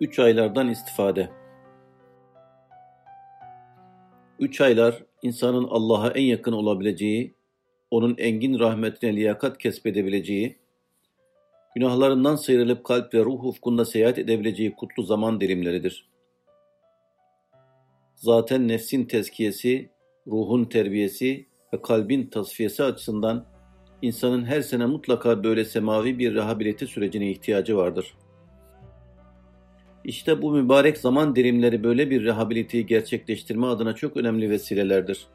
Üç aylardan istifade. Üç aylar insanın Allah'a en yakın olabileceği, onun engin rahmetine liyakat kesbedebileceği, günahlarından sıyrılıp kalp ve ruh ufkunda seyahat edebileceği kutlu zaman dilimleridir. Zaten nefsin tezkiyesi, ruhun terbiyesi ve kalbin tasfiyesi açısından insanın her sene mutlaka böyle semavi bir rehabilite sürecine ihtiyacı vardır.'' İşte bu mübarek zaman dilimleri böyle bir rehabiliteyi gerçekleştirme adına çok önemli vesilelerdir.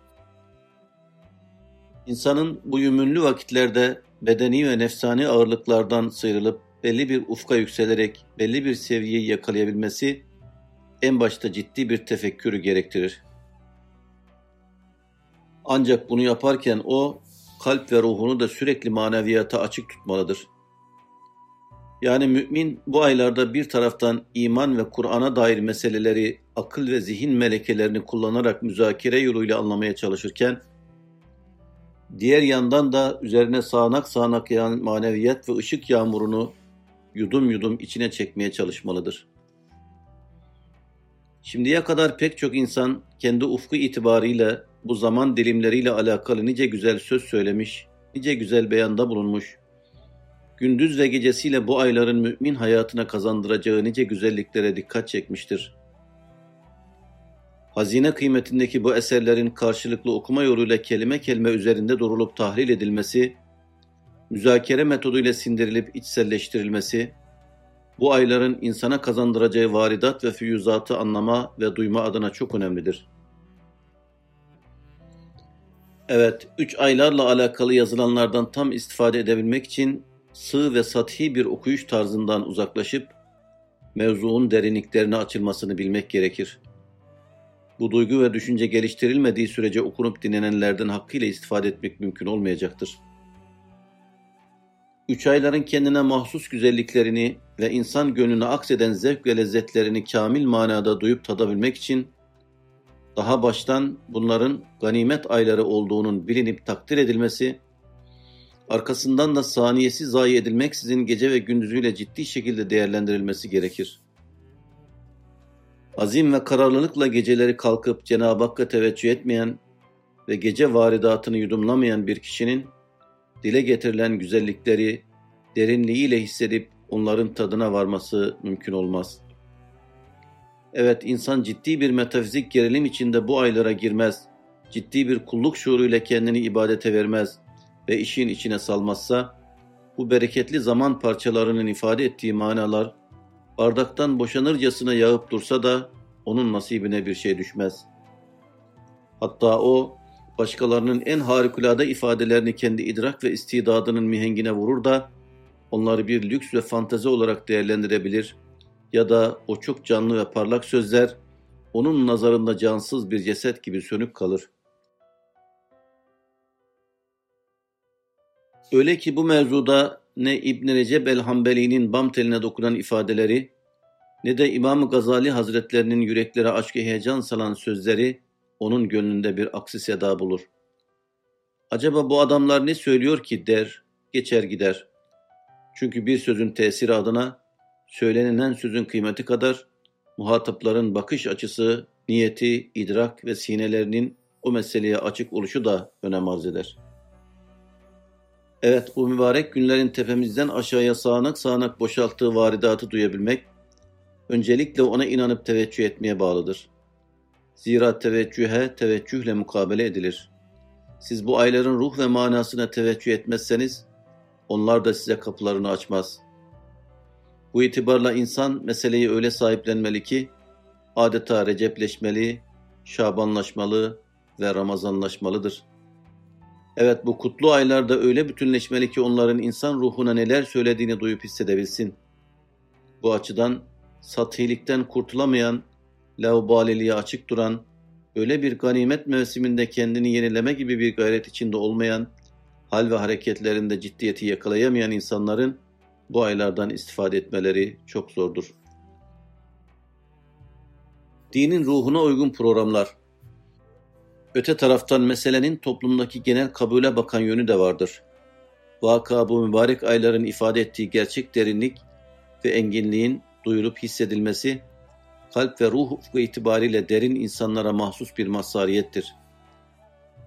İnsanın bu yümünlü vakitlerde bedeni ve nefsani ağırlıklardan sıyrılıp belli bir ufka yükselerek belli bir seviyeyi yakalayabilmesi en başta ciddi bir tefekkürü gerektirir. Ancak bunu yaparken o kalp ve ruhunu da sürekli maneviyata açık tutmalıdır. Yani mümin bu aylarda bir taraftan iman ve Kur'an'a dair meseleleri akıl ve zihin melekelerini kullanarak müzakere yoluyla anlamaya çalışırken, diğer yandan da üzerine sağanak sağanak yağan maneviyat ve ışık yağmurunu yudum yudum içine çekmeye çalışmalıdır. Şimdiye kadar pek çok insan kendi ufku itibariyle bu zaman dilimleriyle alakalı nice güzel söz söylemiş, nice güzel beyanda bulunmuş, gündüz ve gecesiyle bu ayların mümin hayatına kazandıracağı nice güzelliklere dikkat çekmiştir. Hazine kıymetindeki bu eserlerin karşılıklı okuma yoluyla kelime kelime üzerinde durulup tahlil edilmesi, müzakere metoduyla sindirilip içselleştirilmesi, bu ayların insana kazandıracağı varidat ve füyüzatı anlama ve duyma adına çok önemlidir. Evet, üç aylarla alakalı yazılanlardan tam istifade edebilmek için sığ ve sathi bir okuyuş tarzından uzaklaşıp mevzuun derinliklerine açılmasını bilmek gerekir. Bu duygu ve düşünce geliştirilmediği sürece okunup dinlenenlerden hakkıyla istifade etmek mümkün olmayacaktır. Üç ayların kendine mahsus güzelliklerini ve insan gönlüne akseden zevk ve lezzetlerini kamil manada duyup tadabilmek için daha baştan bunların ganimet ayları olduğunun bilinip takdir edilmesi arkasından da saniyesi zayi edilmeksizin gece ve gündüzüyle ciddi şekilde değerlendirilmesi gerekir. Azim ve kararlılıkla geceleri kalkıp Cenab-ı Hakk'a teveccüh etmeyen ve gece varidatını yudumlamayan bir kişinin dile getirilen güzellikleri derinliğiyle hissedip onların tadına varması mümkün olmaz. Evet insan ciddi bir metafizik gerilim içinde bu aylara girmez, ciddi bir kulluk şuuruyla kendini ibadete vermez, ve işin içine salmazsa, bu bereketli zaman parçalarının ifade ettiği manalar, bardaktan boşanırcasına yağıp dursa da onun nasibine bir şey düşmez. Hatta o, başkalarının en harikulade ifadelerini kendi idrak ve istidadının mihengine vurur da, onları bir lüks ve fantezi olarak değerlendirebilir ya da o çok canlı ve parlak sözler, onun nazarında cansız bir ceset gibi sönük kalır. Öyle ki bu mevzuda ne İbn Recep el-Hanbeli'nin bam teline dokunan ifadeleri ne de İmam Gazali Hazretlerinin yüreklere aşk heyecan salan sözleri onun gönlünde bir aksi seda bulur. Acaba bu adamlar ne söylüyor ki der, geçer gider. Çünkü bir sözün tesiri adına söylenilen sözün kıymeti kadar muhatapların bakış açısı, niyeti, idrak ve sinelerinin o meseleye açık oluşu da önem arz eder.'' Evet bu mübarek günlerin tepemizden aşağıya sağanak sağanak boşalttığı varidatı duyabilmek, öncelikle ona inanıp teveccüh etmeye bağlıdır. Zira teveccühe teveccühle mukabele edilir. Siz bu ayların ruh ve manasına teveccüh etmezseniz, onlar da size kapılarını açmaz. Bu itibarla insan meseleyi öyle sahiplenmeli ki, adeta recepleşmeli, şabanlaşmalı ve ramazanlaşmalıdır.'' Evet bu kutlu aylarda öyle bütünleşmeli ki onların insan ruhuna neler söylediğini duyup hissedebilsin. Bu açıdan satihilikten kurtulamayan, laubaliliğe açık duran, öyle bir ganimet mevsiminde kendini yenileme gibi bir gayret içinde olmayan, hal ve hareketlerinde ciddiyeti yakalayamayan insanların bu aylardan istifade etmeleri çok zordur. Dinin ruhuna uygun programlar Öte taraftan meselenin toplumdaki genel kabule bakan yönü de vardır. Vaka bu mübarek ayların ifade ettiği gerçek derinlik ve enginliğin duyulup hissedilmesi, kalp ve ruh ufku itibariyle derin insanlara mahsus bir mazhariyettir.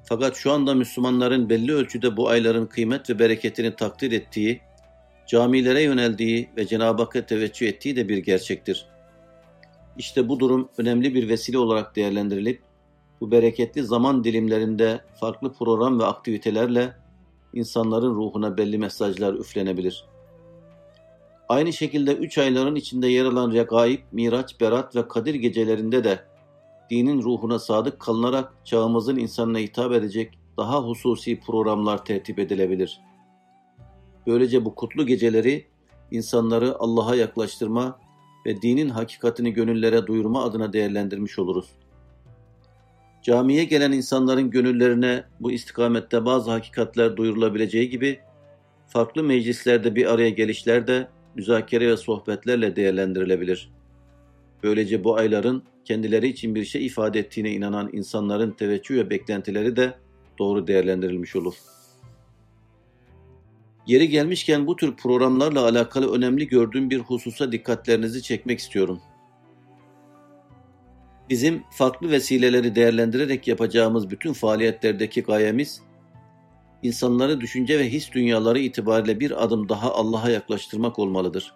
Fakat şu anda Müslümanların belli ölçüde bu ayların kıymet ve bereketini takdir ettiği, camilere yöneldiği ve Cenab-ı Hakk'a teveccüh ettiği de bir gerçektir. İşte bu durum önemli bir vesile olarak değerlendirilip, bu bereketli zaman dilimlerinde farklı program ve aktivitelerle insanların ruhuna belli mesajlar üflenebilir. Aynı şekilde üç ayların içinde yer alan Regaib, Miraç, Berat ve Kadir gecelerinde de dinin ruhuna sadık kalınarak çağımızın insanına hitap edecek daha hususi programlar tertip edilebilir. Böylece bu kutlu geceleri insanları Allah'a yaklaştırma ve dinin hakikatini gönüllere duyurma adına değerlendirmiş oluruz. Camiye gelen insanların gönüllerine bu istikamette bazı hakikatler duyurulabileceği gibi farklı meclislerde bir araya gelişler de müzakere ve sohbetlerle değerlendirilebilir. Böylece bu ayların kendileri için bir şey ifade ettiğine inanan insanların teveccüh ve beklentileri de doğru değerlendirilmiş olur. Yeri gelmişken bu tür programlarla alakalı önemli gördüğüm bir hususa dikkatlerinizi çekmek istiyorum. Bizim farklı vesileleri değerlendirerek yapacağımız bütün faaliyetlerdeki gayemiz, insanları düşünce ve his dünyaları itibariyle bir adım daha Allah'a yaklaştırmak olmalıdır.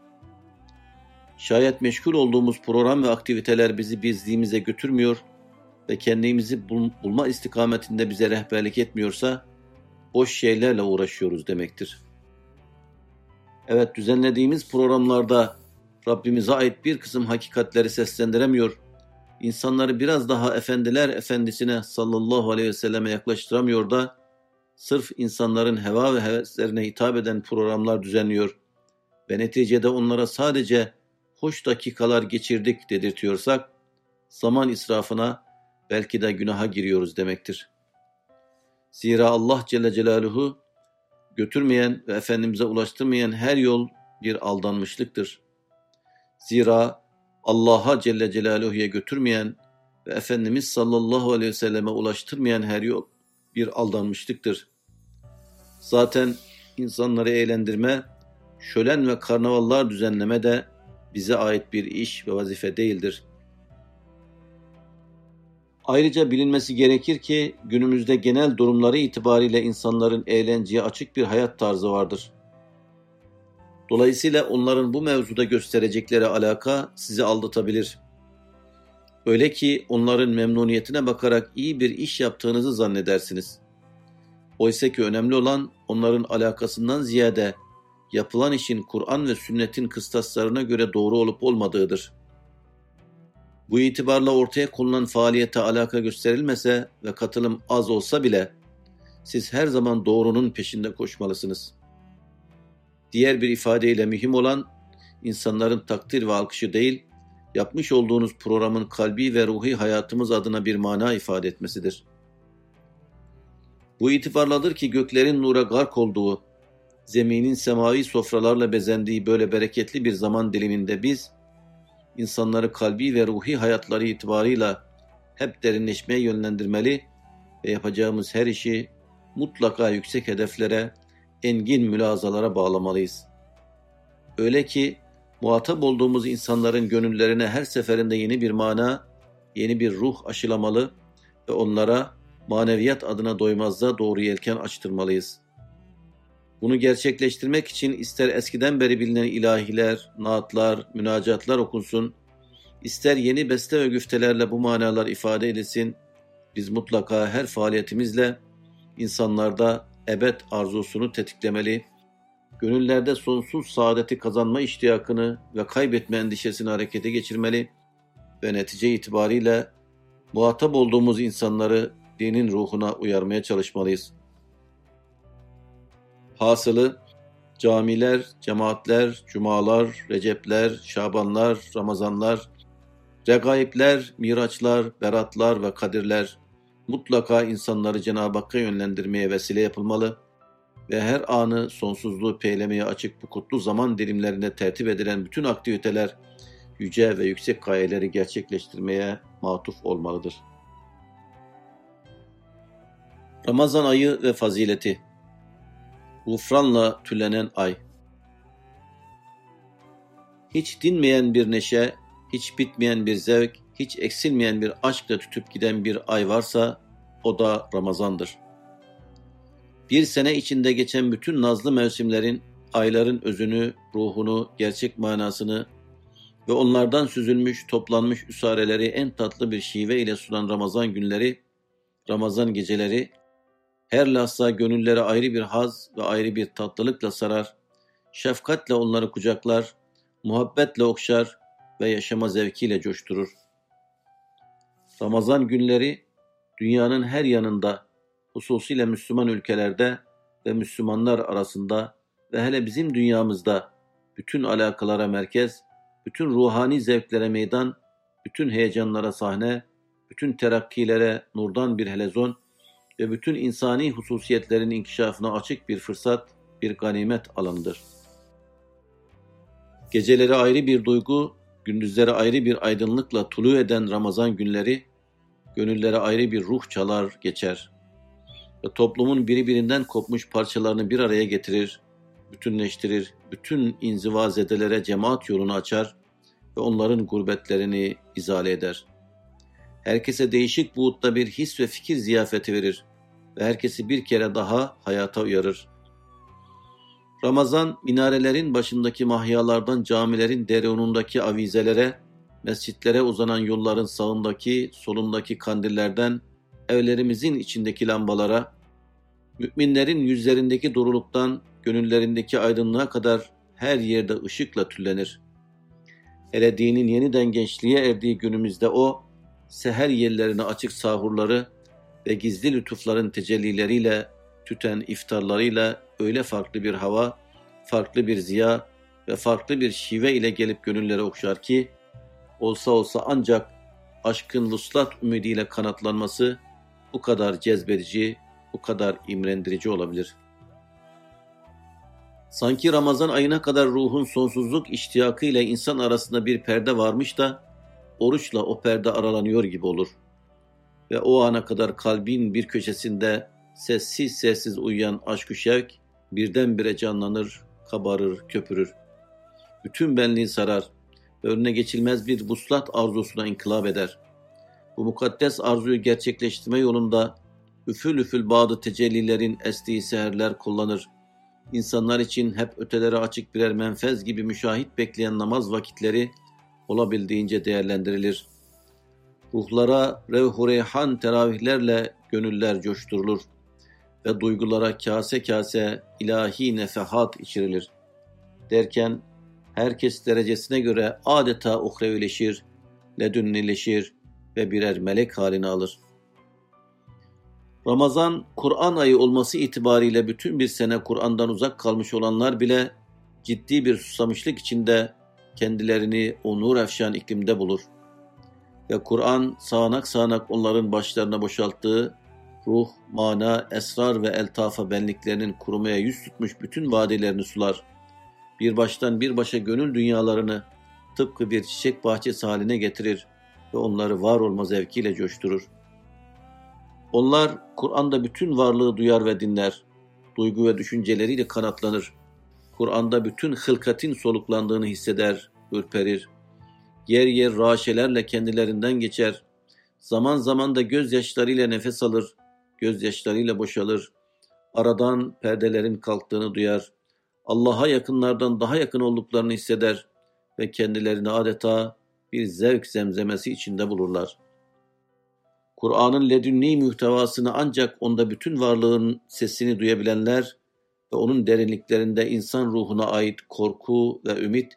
Şayet meşgul olduğumuz program ve aktiviteler bizi bizliğimize götürmüyor ve kendimizi bul bulma istikametinde bize rehberlik etmiyorsa, boş şeylerle uğraşıyoruz demektir. Evet düzenlediğimiz programlarda Rabbimize ait bir kısım hakikatleri seslendiremiyor, insanları biraz daha efendiler efendisine sallallahu aleyhi ve selleme yaklaştıramıyor da sırf insanların heva ve heveslerine hitap eden programlar düzenliyor ve neticede onlara sadece hoş dakikalar geçirdik dedirtiyorsak zaman israfına belki de günaha giriyoruz demektir. Zira Allah Celle Celaluhu götürmeyen ve Efendimiz'e ulaştırmayan her yol bir aldanmışlıktır. Zira Allah'a Celle Celaluhu'ya götürmeyen ve Efendimiz sallallahu aleyhi ve selleme ulaştırmayan her yol bir aldanmışlıktır. Zaten insanları eğlendirme, şölen ve karnavallar düzenleme de bize ait bir iş ve vazife değildir. Ayrıca bilinmesi gerekir ki günümüzde genel durumları itibariyle insanların eğlenceye açık bir hayat tarzı vardır. Dolayısıyla onların bu mevzuda gösterecekleri alaka sizi aldatabilir. Öyle ki onların memnuniyetine bakarak iyi bir iş yaptığınızı zannedersiniz. Oysa ki önemli olan onların alakasından ziyade yapılan işin Kur'an ve sünnetin kıstaslarına göre doğru olup olmadığıdır. Bu itibarla ortaya konulan faaliyete alaka gösterilmese ve katılım az olsa bile siz her zaman doğrunun peşinde koşmalısınız. Diğer bir ifadeyle mühim olan insanların takdir ve alkışı değil, yapmış olduğunuz programın kalbi ve ruhi hayatımız adına bir mana ifade etmesidir. Bu itibarladır ki göklerin nura gark olduğu, zeminin semavi sofralarla bezendiği böyle bereketli bir zaman diliminde biz, insanları kalbi ve ruhi hayatları itibarıyla hep derinleşmeye yönlendirmeli ve yapacağımız her işi mutlaka yüksek hedeflere, engin mülazalara bağlamalıyız. Öyle ki muhatap olduğumuz insanların gönüllerine her seferinde yeni bir mana, yeni bir ruh aşılamalı ve onlara maneviyat adına doymazda doğru yelken açtırmalıyız. Bunu gerçekleştirmek için ister eskiden beri bilinen ilahiler, naatlar, münacatlar okunsun, ister yeni beste ve güftelerle bu manalar ifade edilsin, biz mutlaka her faaliyetimizle insanlarda ebed arzusunu tetiklemeli, gönüllerde sonsuz saadeti kazanma iştiyakını ve kaybetme endişesini harekete geçirmeli ve netice itibariyle muhatap olduğumuz insanları dinin ruhuna uyarmaya çalışmalıyız. Hasılı camiler, cemaatler, cumalar, recepler, şabanlar, ramazanlar, regaipler, miraçlar, beratlar ve kadirler mutlaka insanları Cenab-ı Hakk'a yönlendirmeye vesile yapılmalı ve her anı sonsuzluğu peylemeye açık bu kutlu zaman dilimlerinde tertip edilen bütün aktiviteler yüce ve yüksek gayeleri gerçekleştirmeye matuf olmalıdır. Ramazan ayı ve fazileti Gufranla tülenen ay hiç dinmeyen bir neşe, hiç bitmeyen bir zevk, hiç eksilmeyen bir aşkla tütüp giden bir ay varsa o da Ramazan'dır. Bir sene içinde geçen bütün nazlı mevsimlerin, ayların özünü, ruhunu, gerçek manasını ve onlardan süzülmüş, toplanmış üsareleri en tatlı bir şive ile sunan Ramazan günleri, Ramazan geceleri, her lahza gönülleri ayrı bir haz ve ayrı bir tatlılıkla sarar, şefkatle onları kucaklar, muhabbetle okşar ve yaşama zevkiyle coşturur. Ramazan günleri dünyanın her yanında, hususiyle Müslüman ülkelerde ve Müslümanlar arasında ve hele bizim dünyamızda bütün alakalara merkez, bütün ruhani zevklere meydan, bütün heyecanlara sahne, bütün terakkilere nurdan bir helezon ve bütün insani hususiyetlerin inkişafına açık bir fırsat, bir ganimet alanıdır. Geceleri ayrı bir duygu, gündüzleri ayrı bir aydınlıkla tulu eden Ramazan günleri, gönüllere ayrı bir ruh çalar geçer ve toplumun birbirinden kopmuş parçalarını bir araya getirir, bütünleştirir, bütün inzivazedelere cemaat yolunu açar ve onların gurbetlerini izale eder. Herkese değişik buğutta bir his ve fikir ziyafeti verir ve herkesi bir kere daha hayata uyarır. Ramazan minarelerin başındaki mahyalardan camilerin derunundaki avizelere, mescitlere uzanan yolların sağındaki, solundaki kandillerden, evlerimizin içindeki lambalara, müminlerin yüzlerindeki duruluktan, gönüllerindeki aydınlığa kadar her yerde ışıkla tüllenir. Hele dinin yeniden gençliğe erdiği günümüzde o, seher yerlerine açık sahurları ve gizli lütufların tecellileriyle, tüten iftarlarıyla öyle farklı bir hava, farklı bir ziya ve farklı bir şive ile gelip gönülleri okşar ki, olsa olsa ancak aşkın vuslat ümidiyle kanatlanması bu kadar cezbedici, bu kadar imrendirici olabilir. Sanki Ramazan ayına kadar ruhun sonsuzluk iştiyakı ile insan arasında bir perde varmış da oruçla o perde aralanıyor gibi olur. Ve o ana kadar kalbin bir köşesinde sessiz sessiz uyuyan aşk şevk birdenbire canlanır, kabarır, köpürür. Bütün benliği sarar önüne geçilmez bir vuslat arzusuna inkılap eder. Bu mukaddes arzuyu gerçekleştirme yolunda üfül üfül bağlı tecellilerin estiği seherler kullanır. İnsanlar için hep ötelere açık birer menfez gibi müşahit bekleyen namaz vakitleri olabildiğince değerlendirilir. Ruhlara revh reyhan teravihlerle gönüller coşturulur ve duygulara kase kase ilahi nefehat içirilir. Derken herkes derecesine göre adeta uhrevileşir, ledünnileşir ve birer melek halini alır. Ramazan, Kur'an ayı olması itibariyle bütün bir sene Kur'an'dan uzak kalmış olanlar bile ciddi bir susamışlık içinde kendilerini o nur efşan iklimde bulur. Ve Kur'an sağanak sağanak onların başlarına boşalttığı ruh, mana, esrar ve eltafa benliklerinin kurumaya yüz tutmuş bütün vadilerini sular. Bir baştan bir başa gönül dünyalarını tıpkı bir çiçek bahçesi haline getirir ve onları var olma zevkiyle coşturur. Onlar Kur'an'da bütün varlığı duyar ve dinler, duygu ve düşünceleriyle kanatlanır. Kur'an'da bütün hılkatin soluklandığını hisseder, ürperir. Yer yer raşelerle kendilerinden geçer. Zaman zaman da gözyaşlarıyla nefes alır, gözyaşlarıyla boşalır. Aradan perdelerin kalktığını duyar. Allah'a yakınlardan daha yakın olduklarını hisseder ve kendilerini adeta bir zevk zemzemesi içinde bulurlar. Kur'an'ın ledünni muhtevasını ancak onda bütün varlığın sesini duyabilenler ve onun derinliklerinde insan ruhuna ait korku ve ümit,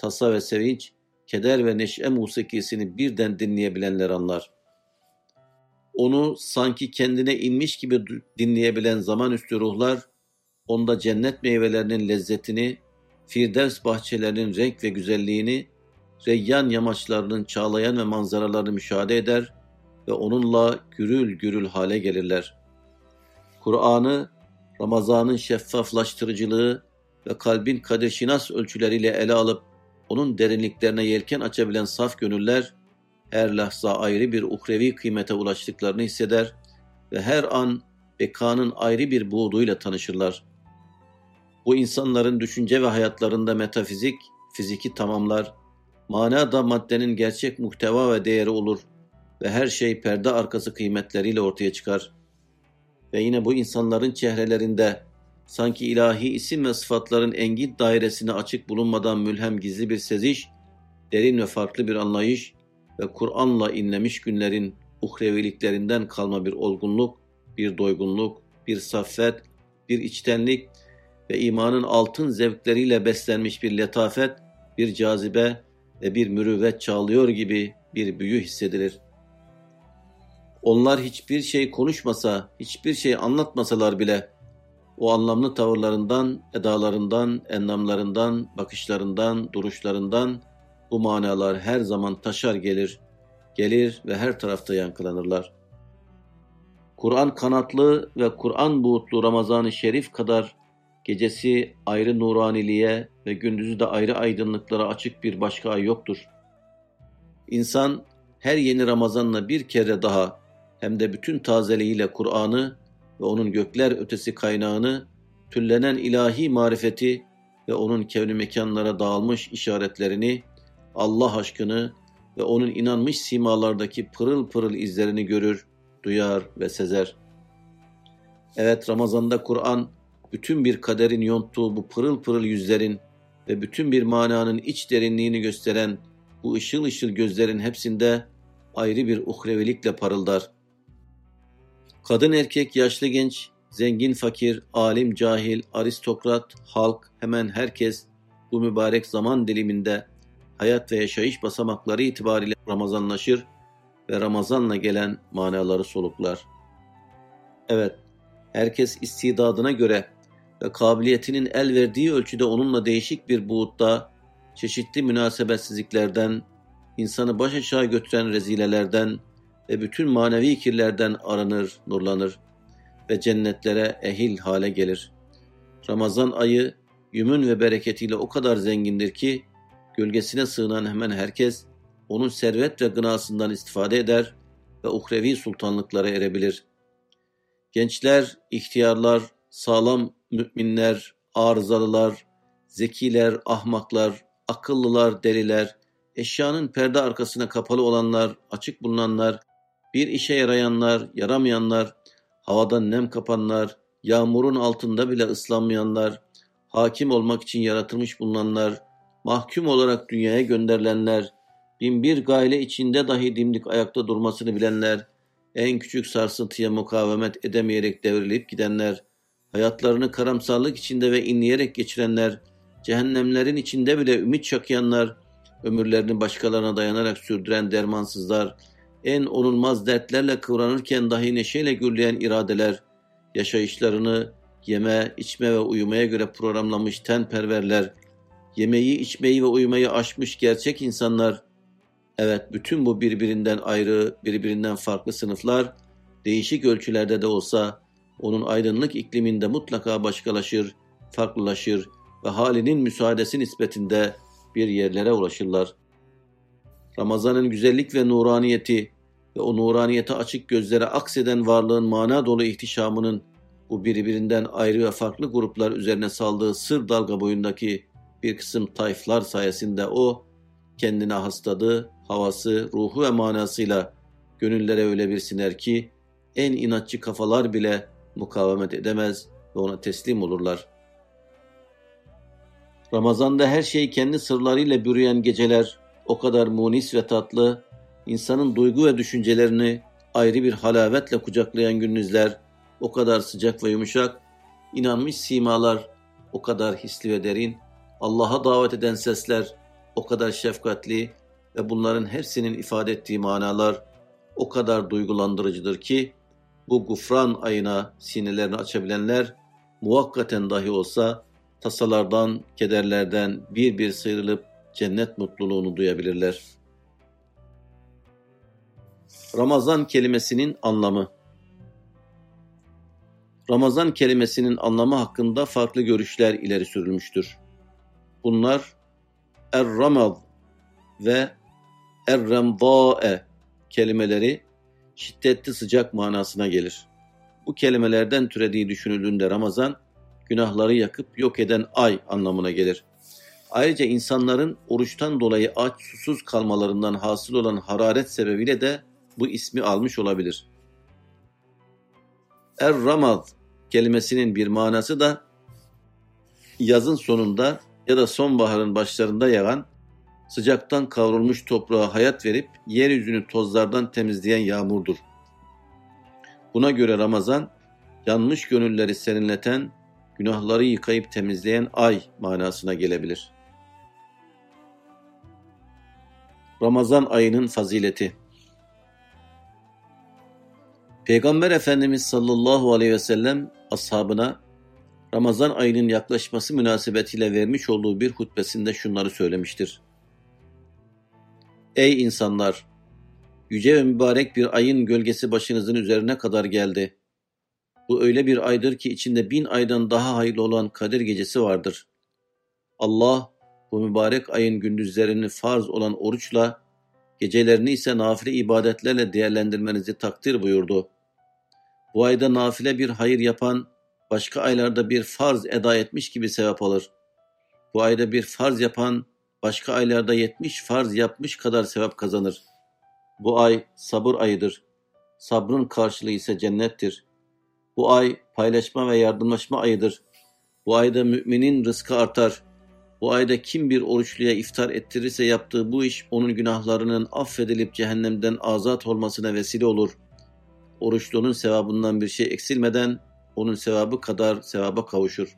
tasa ve sevinç, keder ve neşe musikisini birden dinleyebilenler anlar. Onu sanki kendine inmiş gibi dinleyebilen zamanüstü ruhlar, onda cennet meyvelerinin lezzetini, Firdevs bahçelerinin renk ve güzelliğini, Reyyan yamaçlarının çağlayan ve manzaralarını müşahede eder ve onunla gürül gürül hale gelirler. Kur'an'ı, Ramazan'ın şeffaflaştırıcılığı ve kalbin kadir ölçüleriyle ele alıp onun derinliklerine yelken açabilen saf gönüller, her lahza ayrı bir uhrevi kıymete ulaştıklarını hisseder ve her an bekanın ayrı bir buğduyla tanışırlar. Bu insanların düşünce ve hayatlarında metafizik, fiziki tamamlar, mana da maddenin gerçek muhteva ve değeri olur ve her şey perde arkası kıymetleriyle ortaya çıkar. Ve yine bu insanların çehrelerinde sanki ilahi isim ve sıfatların engin dairesine açık bulunmadan mülhem gizli bir seziş, derin ve farklı bir anlayış ve Kur'an'la inlemiş günlerin uhreviliklerinden kalma bir olgunluk, bir doygunluk, bir saffet, bir içtenlik ve imanın altın zevkleriyle beslenmiş bir letafet, bir cazibe ve bir mürüvvet çağlıyor gibi bir büyü hissedilir. Onlar hiçbir şey konuşmasa, hiçbir şey anlatmasalar bile o anlamlı tavırlarından, edalarından, endamlarından, bakışlarından, duruşlarından bu manalar her zaman taşar gelir, gelir ve her tarafta yankılanırlar. Kur'an kanatlı ve Kur'an buğutlu Ramazan-ı Şerif kadar gecesi ayrı nuraniliğe ve gündüzü de ayrı aydınlıklara açık bir başka ay yoktur. İnsan her yeni Ramazanla bir kere daha hem de bütün tazeliğiyle Kur'an'ı ve onun gökler ötesi kaynağını, tüllenen ilahi marifeti ve onun kevni mekanlara dağılmış işaretlerini, Allah aşkını ve onun inanmış simalardaki pırıl pırıl izlerini görür, duyar ve sezer. Evet Ramazan'da Kur'an bütün bir kaderin yonttuğu bu pırıl pırıl yüzlerin ve bütün bir mananın iç derinliğini gösteren bu ışıl ışıl gözlerin hepsinde ayrı bir uhrevilikle parıldar. Kadın erkek, yaşlı genç, zengin fakir, alim cahil, aristokrat, halk, hemen herkes bu mübarek zaman diliminde hayat ve yaşayış basamakları itibariyle Ramazanlaşır ve Ramazanla gelen manaları soluklar. Evet, herkes istidadına göre ve kabiliyetinin el verdiği ölçüde onunla değişik bir buğutta, çeşitli münasebetsizliklerden, insanı baş aşağı götüren rezilelerden ve bütün manevi kirlerden aranır, nurlanır ve cennetlere ehil hale gelir. Ramazan ayı yümün ve bereketiyle o kadar zengindir ki, gölgesine sığınan hemen herkes, onun servet ve gınasından istifade eder ve uhrevi sultanlıklara erebilir. Gençler, ihtiyarlar, sağlam müminler, arızalılar, zekiler, ahmaklar, akıllılar, deliler, eşyanın perde arkasına kapalı olanlar, açık bulunanlar, bir işe yarayanlar, yaramayanlar, havadan nem kapanlar, yağmurun altında bile ıslanmayanlar, hakim olmak için yaratılmış bulunanlar, mahkum olarak dünyaya gönderilenler, bin bir gayle içinde dahi dimdik ayakta durmasını bilenler, en küçük sarsıntıya mukavemet edemeyerek devrilip gidenler, hayatlarını karamsarlık içinde ve inleyerek geçirenler, cehennemlerin içinde bile ümit çakıyanlar, ömürlerini başkalarına dayanarak sürdüren dermansızlar, en onulmaz dertlerle kıvranırken dahi neşeyle gürleyen iradeler, yaşayışlarını yeme, içme ve uyumaya göre programlamış tenperverler, yemeği, içmeyi ve uyumayı aşmış gerçek insanlar, evet bütün bu birbirinden ayrı, birbirinden farklı sınıflar, değişik ölçülerde de olsa onun aydınlık ikliminde mutlaka başkalaşır, farklılaşır ve halinin müsaadesi nispetinde bir yerlere ulaşırlar. Ramazan'ın güzellik ve nuraniyeti ve o nuraniyete açık gözlere akseden varlığın mana dolu ihtişamının bu birbirinden ayrı ve farklı gruplar üzerine saldığı sır dalga boyundaki bir kısım tayflar sayesinde o kendine hastadı, havası, ruhu ve manasıyla gönüllere öyle bir siner ki en inatçı kafalar bile mukavemet edemez ve ona teslim olurlar. Ramazanda her şey kendi sırlarıyla bürüyen geceler o kadar munis ve tatlı, insanın duygu ve düşüncelerini ayrı bir halavetle kucaklayan gündüzler o kadar sıcak ve yumuşak, inanmış simalar o kadar hisli ve derin, Allah'a davet eden sesler o kadar şefkatli ve bunların hepsinin ifade ettiği manalar o kadar duygulandırıcıdır ki bu gufran ayına sinelerini açabilenler muvakkaten dahi olsa tasalardan, kederlerden bir bir sıyrılıp cennet mutluluğunu duyabilirler. Ramazan kelimesinin anlamı Ramazan kelimesinin anlamı hakkında farklı görüşler ileri sürülmüştür. Bunlar Er-Ramaz ve Er-Remdâe kelimeleri şiddetli sıcak manasına gelir. Bu kelimelerden türediği düşünüldüğünde Ramazan, günahları yakıp yok eden ay anlamına gelir. Ayrıca insanların oruçtan dolayı aç susuz kalmalarından hasıl olan hararet sebebiyle de bu ismi almış olabilir. Er-Ramad kelimesinin bir manası da yazın sonunda ya da sonbaharın başlarında yağan, sıcaktan kavrulmuş toprağa hayat verip yeryüzünü tozlardan temizleyen yağmurdur. Buna göre Ramazan, yanmış gönülleri serinleten, günahları yıkayıp temizleyen ay manasına gelebilir. Ramazan ayının fazileti Peygamber Efendimiz sallallahu aleyhi ve sellem ashabına Ramazan ayının yaklaşması münasebetiyle vermiş olduğu bir hutbesinde şunları söylemiştir. Ey insanlar! Yüce ve mübarek bir ayın gölgesi başınızın üzerine kadar geldi. Bu öyle bir aydır ki içinde bin aydan daha hayırlı olan Kadir gecesi vardır. Allah bu mübarek ayın gündüzlerini farz olan oruçla, gecelerini ise nafile ibadetlerle değerlendirmenizi takdir buyurdu. Bu ayda nafile bir hayır yapan, başka aylarda bir farz eda etmiş gibi sevap alır. Bu ayda bir farz yapan, başka aylarda yetmiş farz yapmış kadar sevap kazanır. Bu ay sabır ayıdır. Sabrın karşılığı ise cennettir. Bu ay paylaşma ve yardımlaşma ayıdır. Bu ayda müminin rızkı artar. Bu ayda kim bir oruçluya iftar ettirirse yaptığı bu iş onun günahlarının affedilip cehennemden azat olmasına vesile olur. Oruçlunun sevabından bir şey eksilmeden onun sevabı kadar sevaba kavuşur.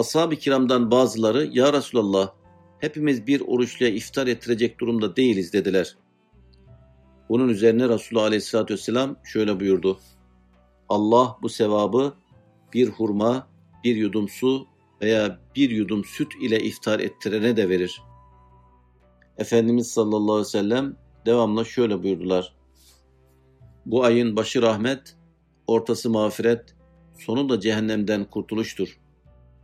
Ashab-ı kiramdan bazıları ya Resulallah hepimiz bir oruçluya iftar ettirecek durumda değiliz dediler. Bunun üzerine Resulullah Aleyhisselatü Vesselam şöyle buyurdu. Allah bu sevabı bir hurma, bir yudum su veya bir yudum süt ile iftar ettirene de verir. Efendimiz sallallahu aleyhi ve sellem devamla şöyle buyurdular. Bu ayın başı rahmet, ortası mağfiret, sonu da cehennemden kurtuluştur.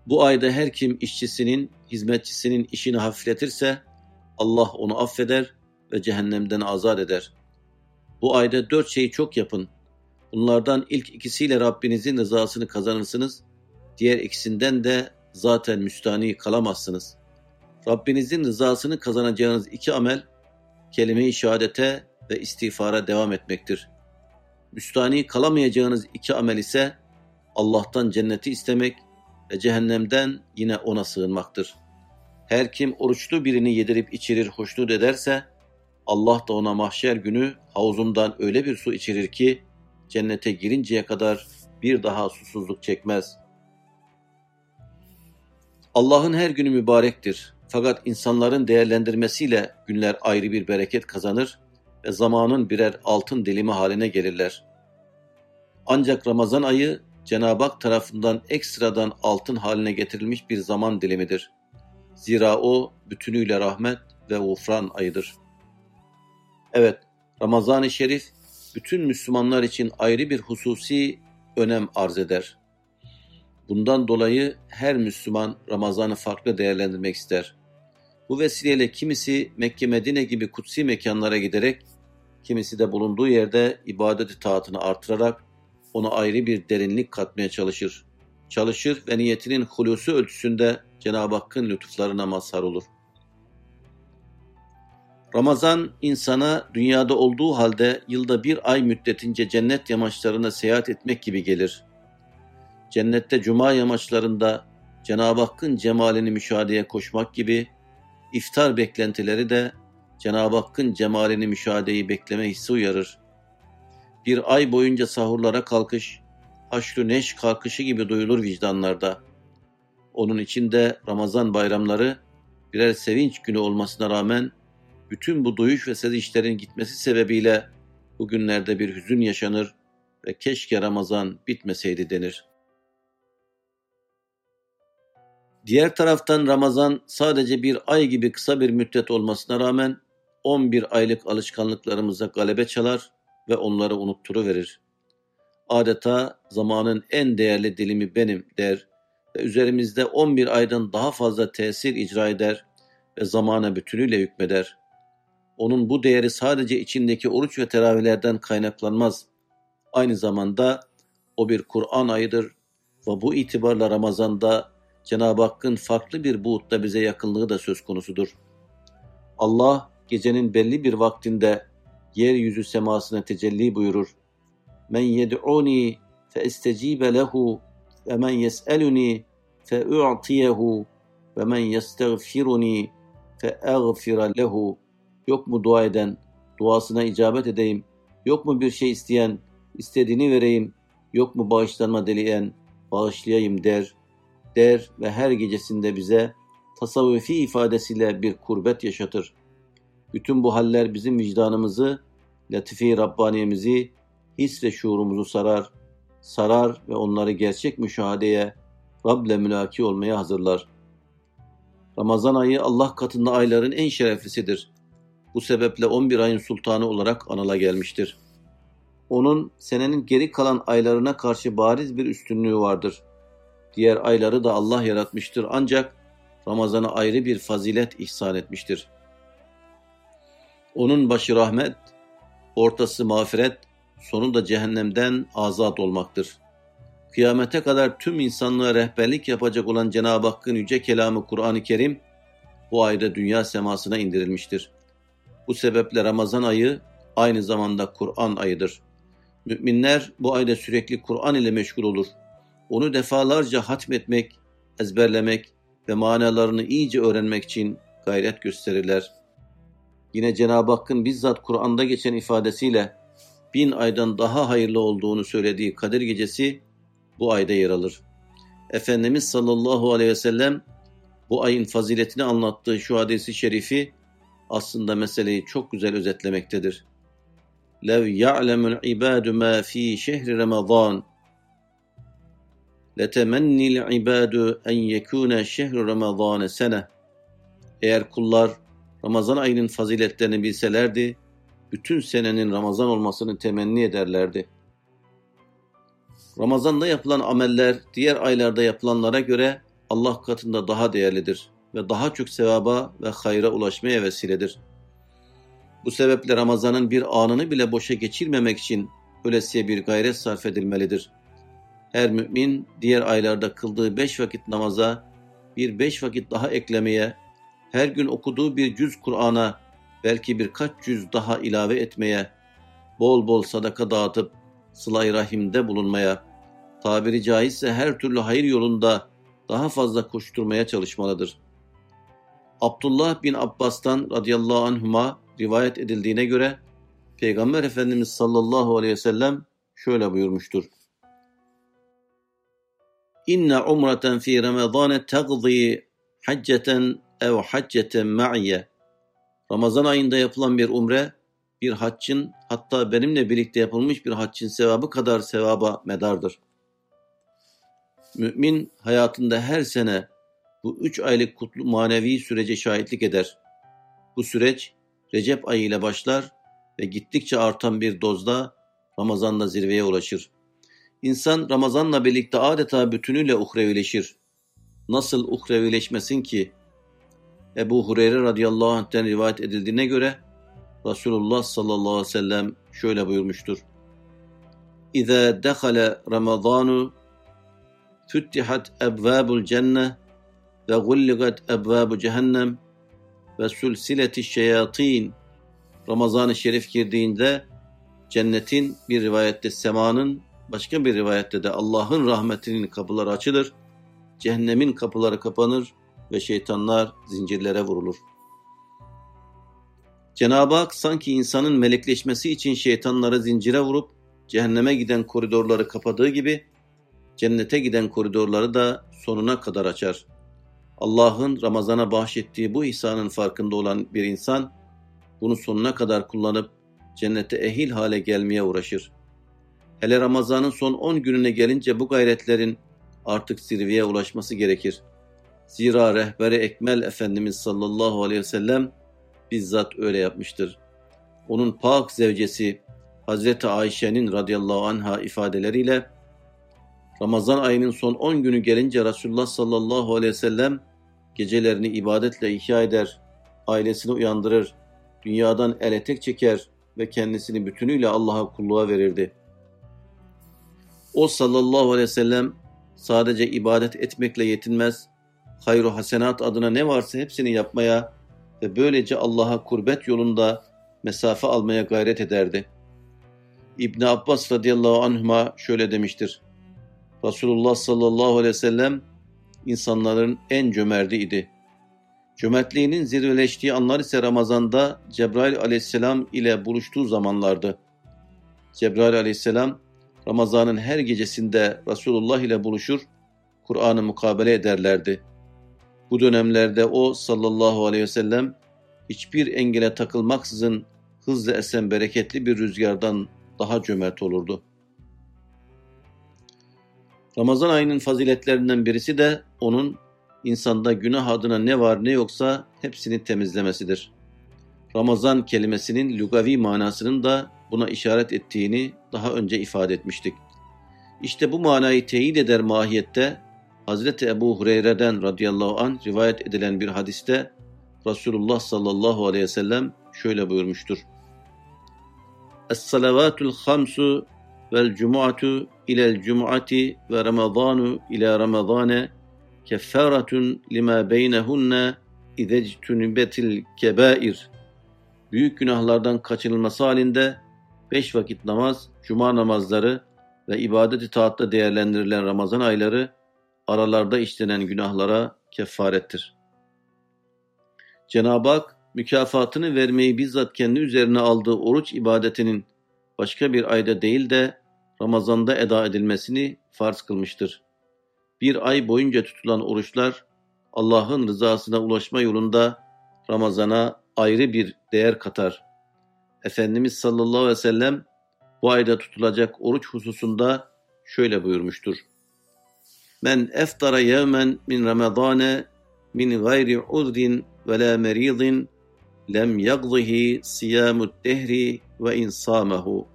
Bu ayda her kim işçisinin, hizmetçisinin işini hafifletirse Allah onu affeder ve cehennemden azat eder. Bu ayda dört şeyi çok yapın. Bunlardan ilk ikisiyle Rabbinizin rızasını kazanırsınız. Diğer ikisinden de zaten müstani kalamazsınız. Rabbinizin rızasını kazanacağınız iki amel, kelime-i şehadete ve istiğfara devam etmektir. Müstani kalamayacağınız iki amel ise Allah'tan cenneti istemek ve cehennemden yine ona sığınmaktır. Her kim oruçlu birini yedirip içirir hoşnut ederse Allah da ona mahşer günü havuzundan öyle bir su içirir ki cennete girinceye kadar bir daha susuzluk çekmez. Allah'ın her günü mübarektir. Fakat insanların değerlendirmesiyle günler ayrı bir bereket kazanır ve zamanın birer altın dilimi haline gelirler. Ancak Ramazan ayı Cenab-ı Hak tarafından ekstradan altın haline getirilmiş bir zaman dilimidir. Zira o bütünüyle rahmet ve ufran ayıdır. Evet, Ramazan-ı Şerif bütün Müslümanlar için ayrı bir hususi önem arz eder. Bundan dolayı her Müslüman Ramazan'ı farklı değerlendirmek ister. Bu vesileyle kimisi Mekke Medine gibi kutsi mekanlara giderek, kimisi de bulunduğu yerde ibadet taatını artırarak ona ayrı bir derinlik katmaya çalışır. Çalışır ve niyetinin hulusu ölçüsünde Cenab-ı Hakk'ın lütuflarına mazhar olur. Ramazan insana dünyada olduğu halde yılda bir ay müddetince cennet yamaçlarına seyahat etmek gibi gelir. Cennette cuma yamaçlarında Cenab-ı Hakk'ın cemalini müşahedeye koşmak gibi iftar beklentileri de Cenab-ı Hakk'ın cemalini müşahedeyi bekleme hissi uyarır bir ay boyunca sahurlara kalkış, haşrü neş kalkışı gibi duyulur vicdanlarda. Onun içinde Ramazan bayramları birer sevinç günü olmasına rağmen bütün bu duyuş ve sezişlerin gitmesi sebebiyle bugünlerde bir hüzün yaşanır ve keşke Ramazan bitmeseydi denir. Diğer taraftan Ramazan sadece bir ay gibi kısa bir müddet olmasına rağmen 11 aylık alışkanlıklarımıza galebe çalar ve onları unutturuverir. Adeta zamanın en değerli dilimi benim der ve üzerimizde 11 aydan daha fazla tesir icra eder ve zamana bütünüyle hükmeder. Onun bu değeri sadece içindeki oruç ve teravihlerden kaynaklanmaz. Aynı zamanda o bir Kur'an ayıdır ve bu itibarla Ramazan'da Cenab-ı Hakk'ın farklı bir buğutta bize yakınlığı da söz konusudur. Allah gecenin belli bir vaktinde yeryüzü semasına tecelli buyurur. Men yed'uni fe istecibe lehu ve men yes'eluni fe u'tiyehu ve men yestagfiruni fe eğfira lehu. Yok mu dua eden, duasına icabet edeyim. Yok mu bir şey isteyen, istediğini vereyim. Yok mu bağışlanma dileyen, bağışlayayım der. Der ve her gecesinde bize tasavvufi ifadesiyle bir kurbet yaşatır. Bütün bu haller bizim vicdanımızı, latife-i Rabbaniyemizi, his ve şuurumuzu sarar, sarar ve onları gerçek müşahadeye, Rab'le mülaki olmaya hazırlar. Ramazan ayı Allah katında ayların en şereflisidir. Bu sebeple 11 ayın sultanı olarak anıla gelmiştir. Onun senenin geri kalan aylarına karşı bariz bir üstünlüğü vardır. Diğer ayları da Allah yaratmıştır ancak Ramazan'a ayrı bir fazilet ihsan etmiştir. Onun başı rahmet, ortası mağfiret, sonu da cehennemden azat olmaktır. Kıyamete kadar tüm insanlığa rehberlik yapacak olan Cenab-ı Hakk'ın yüce kelamı Kur'an-ı Kerim bu ayda dünya semasına indirilmiştir. Bu sebeple Ramazan ayı aynı zamanda Kur'an ayıdır. Müminler bu ayda sürekli Kur'an ile meşgul olur. Onu defalarca hatmetmek, ezberlemek ve manalarını iyice öğrenmek için gayret gösterirler yine Cenab-ı Hakk'ın bizzat Kur'an'da geçen ifadesiyle bin aydan daha hayırlı olduğunu söylediği Kadir Gecesi bu ayda yer alır. Efendimiz sallallahu aleyhi ve sellem bu ayın faziletini anlattığı şu hadisi şerifi aslında meseleyi çok güzel özetlemektedir. Lev ya'lemul ibadu ma fi şehri Ramazan letemennil ibadu en yekune şehru Ramazan sene. Eğer kullar Ramazan ayının faziletlerini bilselerdi, bütün senenin Ramazan olmasını temenni ederlerdi. Ramazanda yapılan ameller diğer aylarda yapılanlara göre Allah katında daha değerlidir ve daha çok sevaba ve hayra ulaşmaya vesiledir. Bu sebeple Ramazan'ın bir anını bile boşa geçirmemek için ölesiye bir gayret sarf edilmelidir. Her mümin diğer aylarda kıldığı beş vakit namaza bir beş vakit daha eklemeye, her gün okuduğu bir cüz Kur'an'a belki birkaç cüz daha ilave etmeye, bol bol sadaka dağıtıp sıla rahimde bulunmaya, tabiri caizse her türlü hayır yolunda daha fazla koşturmaya çalışmalıdır. Abdullah bin Abbas'tan radıyallahu anhuma rivayet edildiğine göre Peygamber Efendimiz sallallahu aleyhi ve sellem şöyle buyurmuştur. İnne umreten fi Ramazan tagzi hacceten ev hacceten ma'iye. Ramazan ayında yapılan bir umre bir haccın hatta benimle birlikte yapılmış bir haccın sevabı kadar sevaba medardır. Mümin hayatında her sene bu üç aylık kutlu manevi sürece şahitlik eder. Bu süreç Recep ayı ile başlar ve gittikçe artan bir dozda Ramazan'da zirveye ulaşır. İnsan Ramazan'la birlikte adeta bütünüyle uhrevileşir. Nasıl uhrevileşmesin ki? Ebu Hureyre radıyallahu anh'ten rivayet edildiğine göre Resulullah sallallahu aleyhi ve sellem şöyle buyurmuştur. İza dekhala Ramazanu füttihat ebvabul cenne ve gulligat ebvabu cehennem ve sülsileti şeyatin Ramazan-ı Şerif girdiğinde cennetin bir rivayette semanın başka bir rivayette de Allah'ın rahmetinin kapıları açılır, cehennemin kapıları kapanır ve şeytanlar zincirlere vurulur. Cenab-ı Hak sanki insanın melekleşmesi için şeytanları zincire vurup cehenneme giden koridorları kapadığı gibi cennete giden koridorları da sonuna kadar açar. Allah'ın Ramazan'a bahşettiği bu ihsanın farkında olan bir insan bunu sonuna kadar kullanıp cennete ehil hale gelmeye uğraşır. Hele Ramazan'ın son 10 gününe gelince bu gayretlerin artık zirveye ulaşması gerekir. Zira rehberi Ekmel Efendimiz sallallahu aleyhi ve sellem bizzat öyle yapmıştır. Onun pak zevcesi Hazreti Ayşe'nin radıyallahu anha ifadeleriyle Ramazan ayının son 10 günü gelince Resulullah sallallahu aleyhi ve sellem gecelerini ibadetle ihya eder, ailesini uyandırır, dünyadan el etek çeker ve kendisini bütünüyle Allah'a kulluğa verirdi. O sallallahu aleyhi ve sellem sadece ibadet etmekle yetinmez, hayru hasenat adına ne varsa hepsini yapmaya ve böylece Allah'a kurbet yolunda mesafe almaya gayret ederdi. İbn Abbas radıyallahu anhuma şöyle demiştir. Resulullah sallallahu aleyhi ve sellem insanların en cömerti idi. Cömertliğinin zirveleştiği anlar ise Ramazan'da Cebrail aleyhisselam ile buluştuğu zamanlardı. Cebrail aleyhisselam Ramazan'ın her gecesinde Resulullah ile buluşur, Kur'an'ı mukabele ederlerdi. Bu dönemlerde o sallallahu aleyhi ve sellem hiçbir engele takılmaksızın hızla esen bereketli bir rüzgardan daha cömert olurdu. Ramazan ayının faziletlerinden birisi de onun insanda günah adına ne var ne yoksa hepsini temizlemesidir. Ramazan kelimesinin lugavi manasının da buna işaret ettiğini daha önce ifade etmiştik. İşte bu manayı teyit eder mahiyette Hazreti Ebu Hureyre'den radıyallahu an rivayet edilen bir hadiste Resulullah sallallahu aleyhi ve sellem şöyle buyurmuştur. Es-salavatul hamsu vel cumu'atu ilel cumu'ati ve ramazanu ila ramazane keffaratun lima beynehunne izectunibetil kebair. Büyük günahlardan kaçınılması halinde beş vakit namaz, cuma namazları ve ibadet-i taatta değerlendirilen Ramazan ayları aralarda işlenen günahlara kefarettir. Cenab-ı Hak mükafatını vermeyi bizzat kendi üzerine aldığı oruç ibadetinin başka bir ayda değil de Ramazan'da eda edilmesini farz kılmıştır. Bir ay boyunca tutulan oruçlar Allah'ın rızasına ulaşma yolunda Ramazan'a ayrı bir değer katar. Efendimiz sallallahu aleyhi ve sellem bu ayda tutulacak oruç hususunda şöyle buyurmuştur. Men eftara yevmen min ramadane min gayri udrin ve la meridin lem yagzihi siyamut dehri ve insamahu.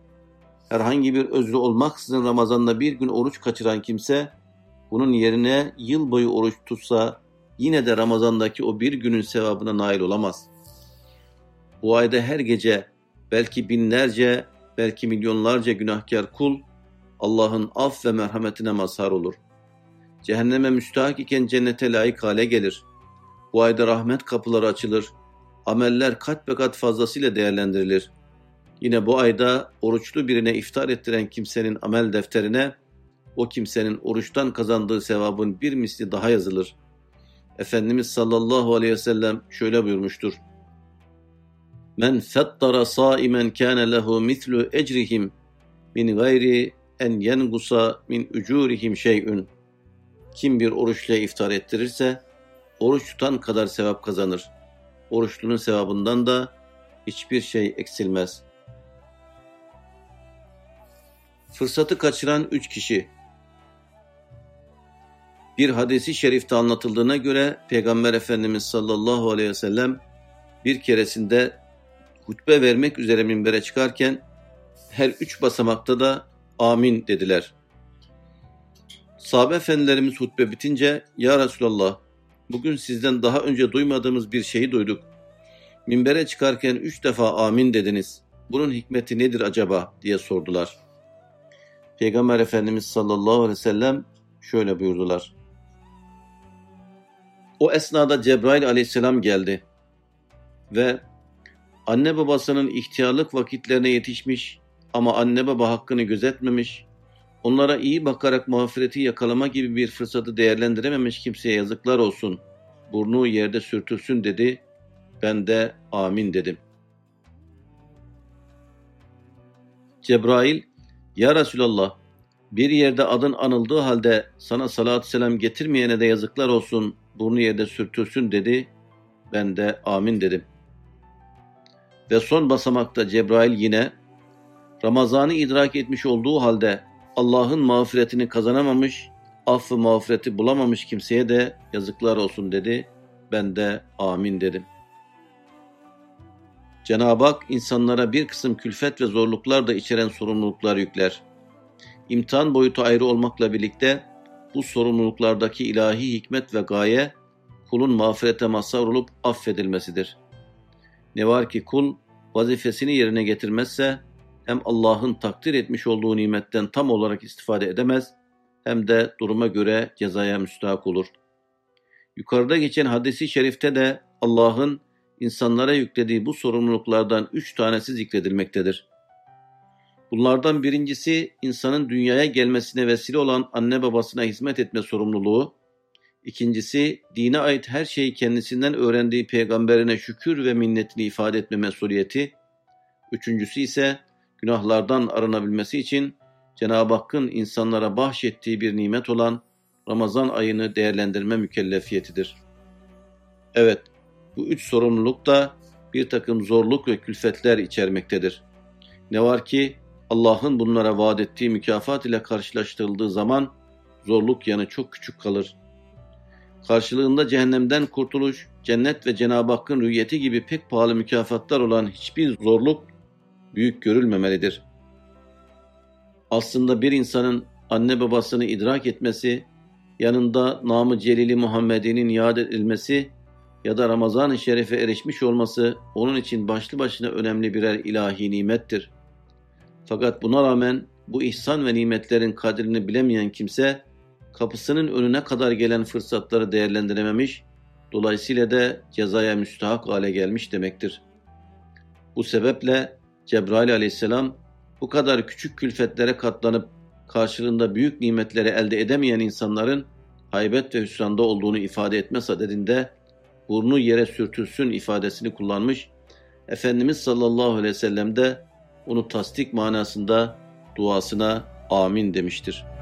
Herhangi bir özrü olmaksızın Ramazan'da bir gün oruç kaçıran kimse bunun yerine yıl boyu oruç tutsa yine de Ramazan'daki o bir günün sevabına nail olamaz. Bu ayda her gece belki binlerce, belki milyonlarca günahkar kul Allah'ın af ve merhametine mazhar olur. Cehenneme müstahak iken cennete layık hale gelir. Bu ayda rahmet kapıları açılır. Ameller kat be kat fazlasıyla değerlendirilir. Yine bu ayda oruçlu birine iftar ettiren kimsenin amel defterine o kimsenin oruçtan kazandığı sevabın bir misli daha yazılır. Efendimiz sallallahu aleyhi ve sellem şöyle buyurmuştur. Men fettara saimen kâne lehu mislu ecrihim min gayri en yengusa min ucurihim şey'ün. Kim bir oruçla iftar ettirirse oruç tutan kadar sevap kazanır. Oruçlunun sevabından da hiçbir şey eksilmez. Fırsatı kaçıran üç kişi bir hadisi şerifte anlatıldığına göre Peygamber Efendimiz sallallahu aleyhi ve sellem bir keresinde hutbe vermek üzere minbere çıkarken her üç basamakta da amin dediler. Sahabe efendilerimiz hutbe bitince Ya Resulallah bugün sizden daha önce duymadığımız bir şeyi duyduk. Minbere çıkarken üç defa amin dediniz. Bunun hikmeti nedir acaba diye sordular. Peygamber Efendimiz sallallahu aleyhi ve sellem şöyle buyurdular. O esnada Cebrail aleyhisselam geldi ve anne babasının ihtiyarlık vakitlerine yetişmiş ama anne baba hakkını gözetmemiş, onlara iyi bakarak mağfireti yakalama gibi bir fırsatı değerlendirememiş kimseye yazıklar olsun, burnu yerde sürtülsün dedi, ben de amin dedim. Cebrail, ya Resulallah, bir yerde adın anıldığı halde sana salatü selam getirmeyene de yazıklar olsun, burnu yerde sürtülsün dedi. Ben de amin dedim. Ve son basamakta Cebrail yine Ramazan'ı idrak etmiş olduğu halde Allah'ın mağfiretini kazanamamış, affı mağfireti bulamamış kimseye de yazıklar olsun dedi. Ben de amin dedim. Cenab-ı Hak insanlara bir kısım külfet ve zorluklar da içeren sorumluluklar yükler. İmtihan boyutu ayrı olmakla birlikte bu sorumluluklardaki ilahi hikmet ve gaye kulun mağfirete mazhar olup affedilmesidir. Ne var ki kul vazifesini yerine getirmezse hem Allah'ın takdir etmiş olduğu nimetten tam olarak istifade edemez hem de duruma göre cezaya müstahak olur. Yukarıda geçen hadisi şerifte de Allah'ın insanlara yüklediği bu sorumluluklardan üç tanesi zikredilmektedir. Bunlardan birincisi insanın dünyaya gelmesine vesile olan anne babasına hizmet etme sorumluluğu, İkincisi, dine ait her şeyi kendisinden öğrendiği peygamberine şükür ve minnetini ifade etme mesuliyeti. Üçüncüsü ise günahlardan arınabilmesi için Cenab-ı Hakk'ın insanlara bahşettiği bir nimet olan Ramazan ayını değerlendirme mükellefiyetidir. Evet, bu üç sorumluluk da bir takım zorluk ve külfetler içermektedir. Ne var ki Allah'ın bunlara vaat ettiği mükafat ile karşılaştırıldığı zaman zorluk yanı çok küçük kalır. Karşılığında cehennemden kurtuluş, cennet ve Cenab-ı Hakk'ın rüyeti gibi pek pahalı mükafatlar olan hiçbir zorluk büyük görülmemelidir. Aslında bir insanın anne babasını idrak etmesi, yanında namı celili Muhammed'inin yad edilmesi ya da Ramazan-ı Şerif'e erişmiş olması onun için başlı başına önemli birer ilahi nimettir. Fakat buna rağmen bu ihsan ve nimetlerin kadrini bilemeyen kimse kapısının önüne kadar gelen fırsatları değerlendirememiş, dolayısıyla da cezaya müstahak hale gelmiş demektir. Bu sebeple Cebrail aleyhisselam bu kadar küçük külfetlere katlanıp karşılığında büyük nimetleri elde edemeyen insanların haybet ve hüsranda olduğunu ifade etme sadedinde burnu yere sürtülsün ifadesini kullanmış, Efendimiz sallallahu aleyhi ve sellem de onu tasdik manasında duasına amin demiştir.''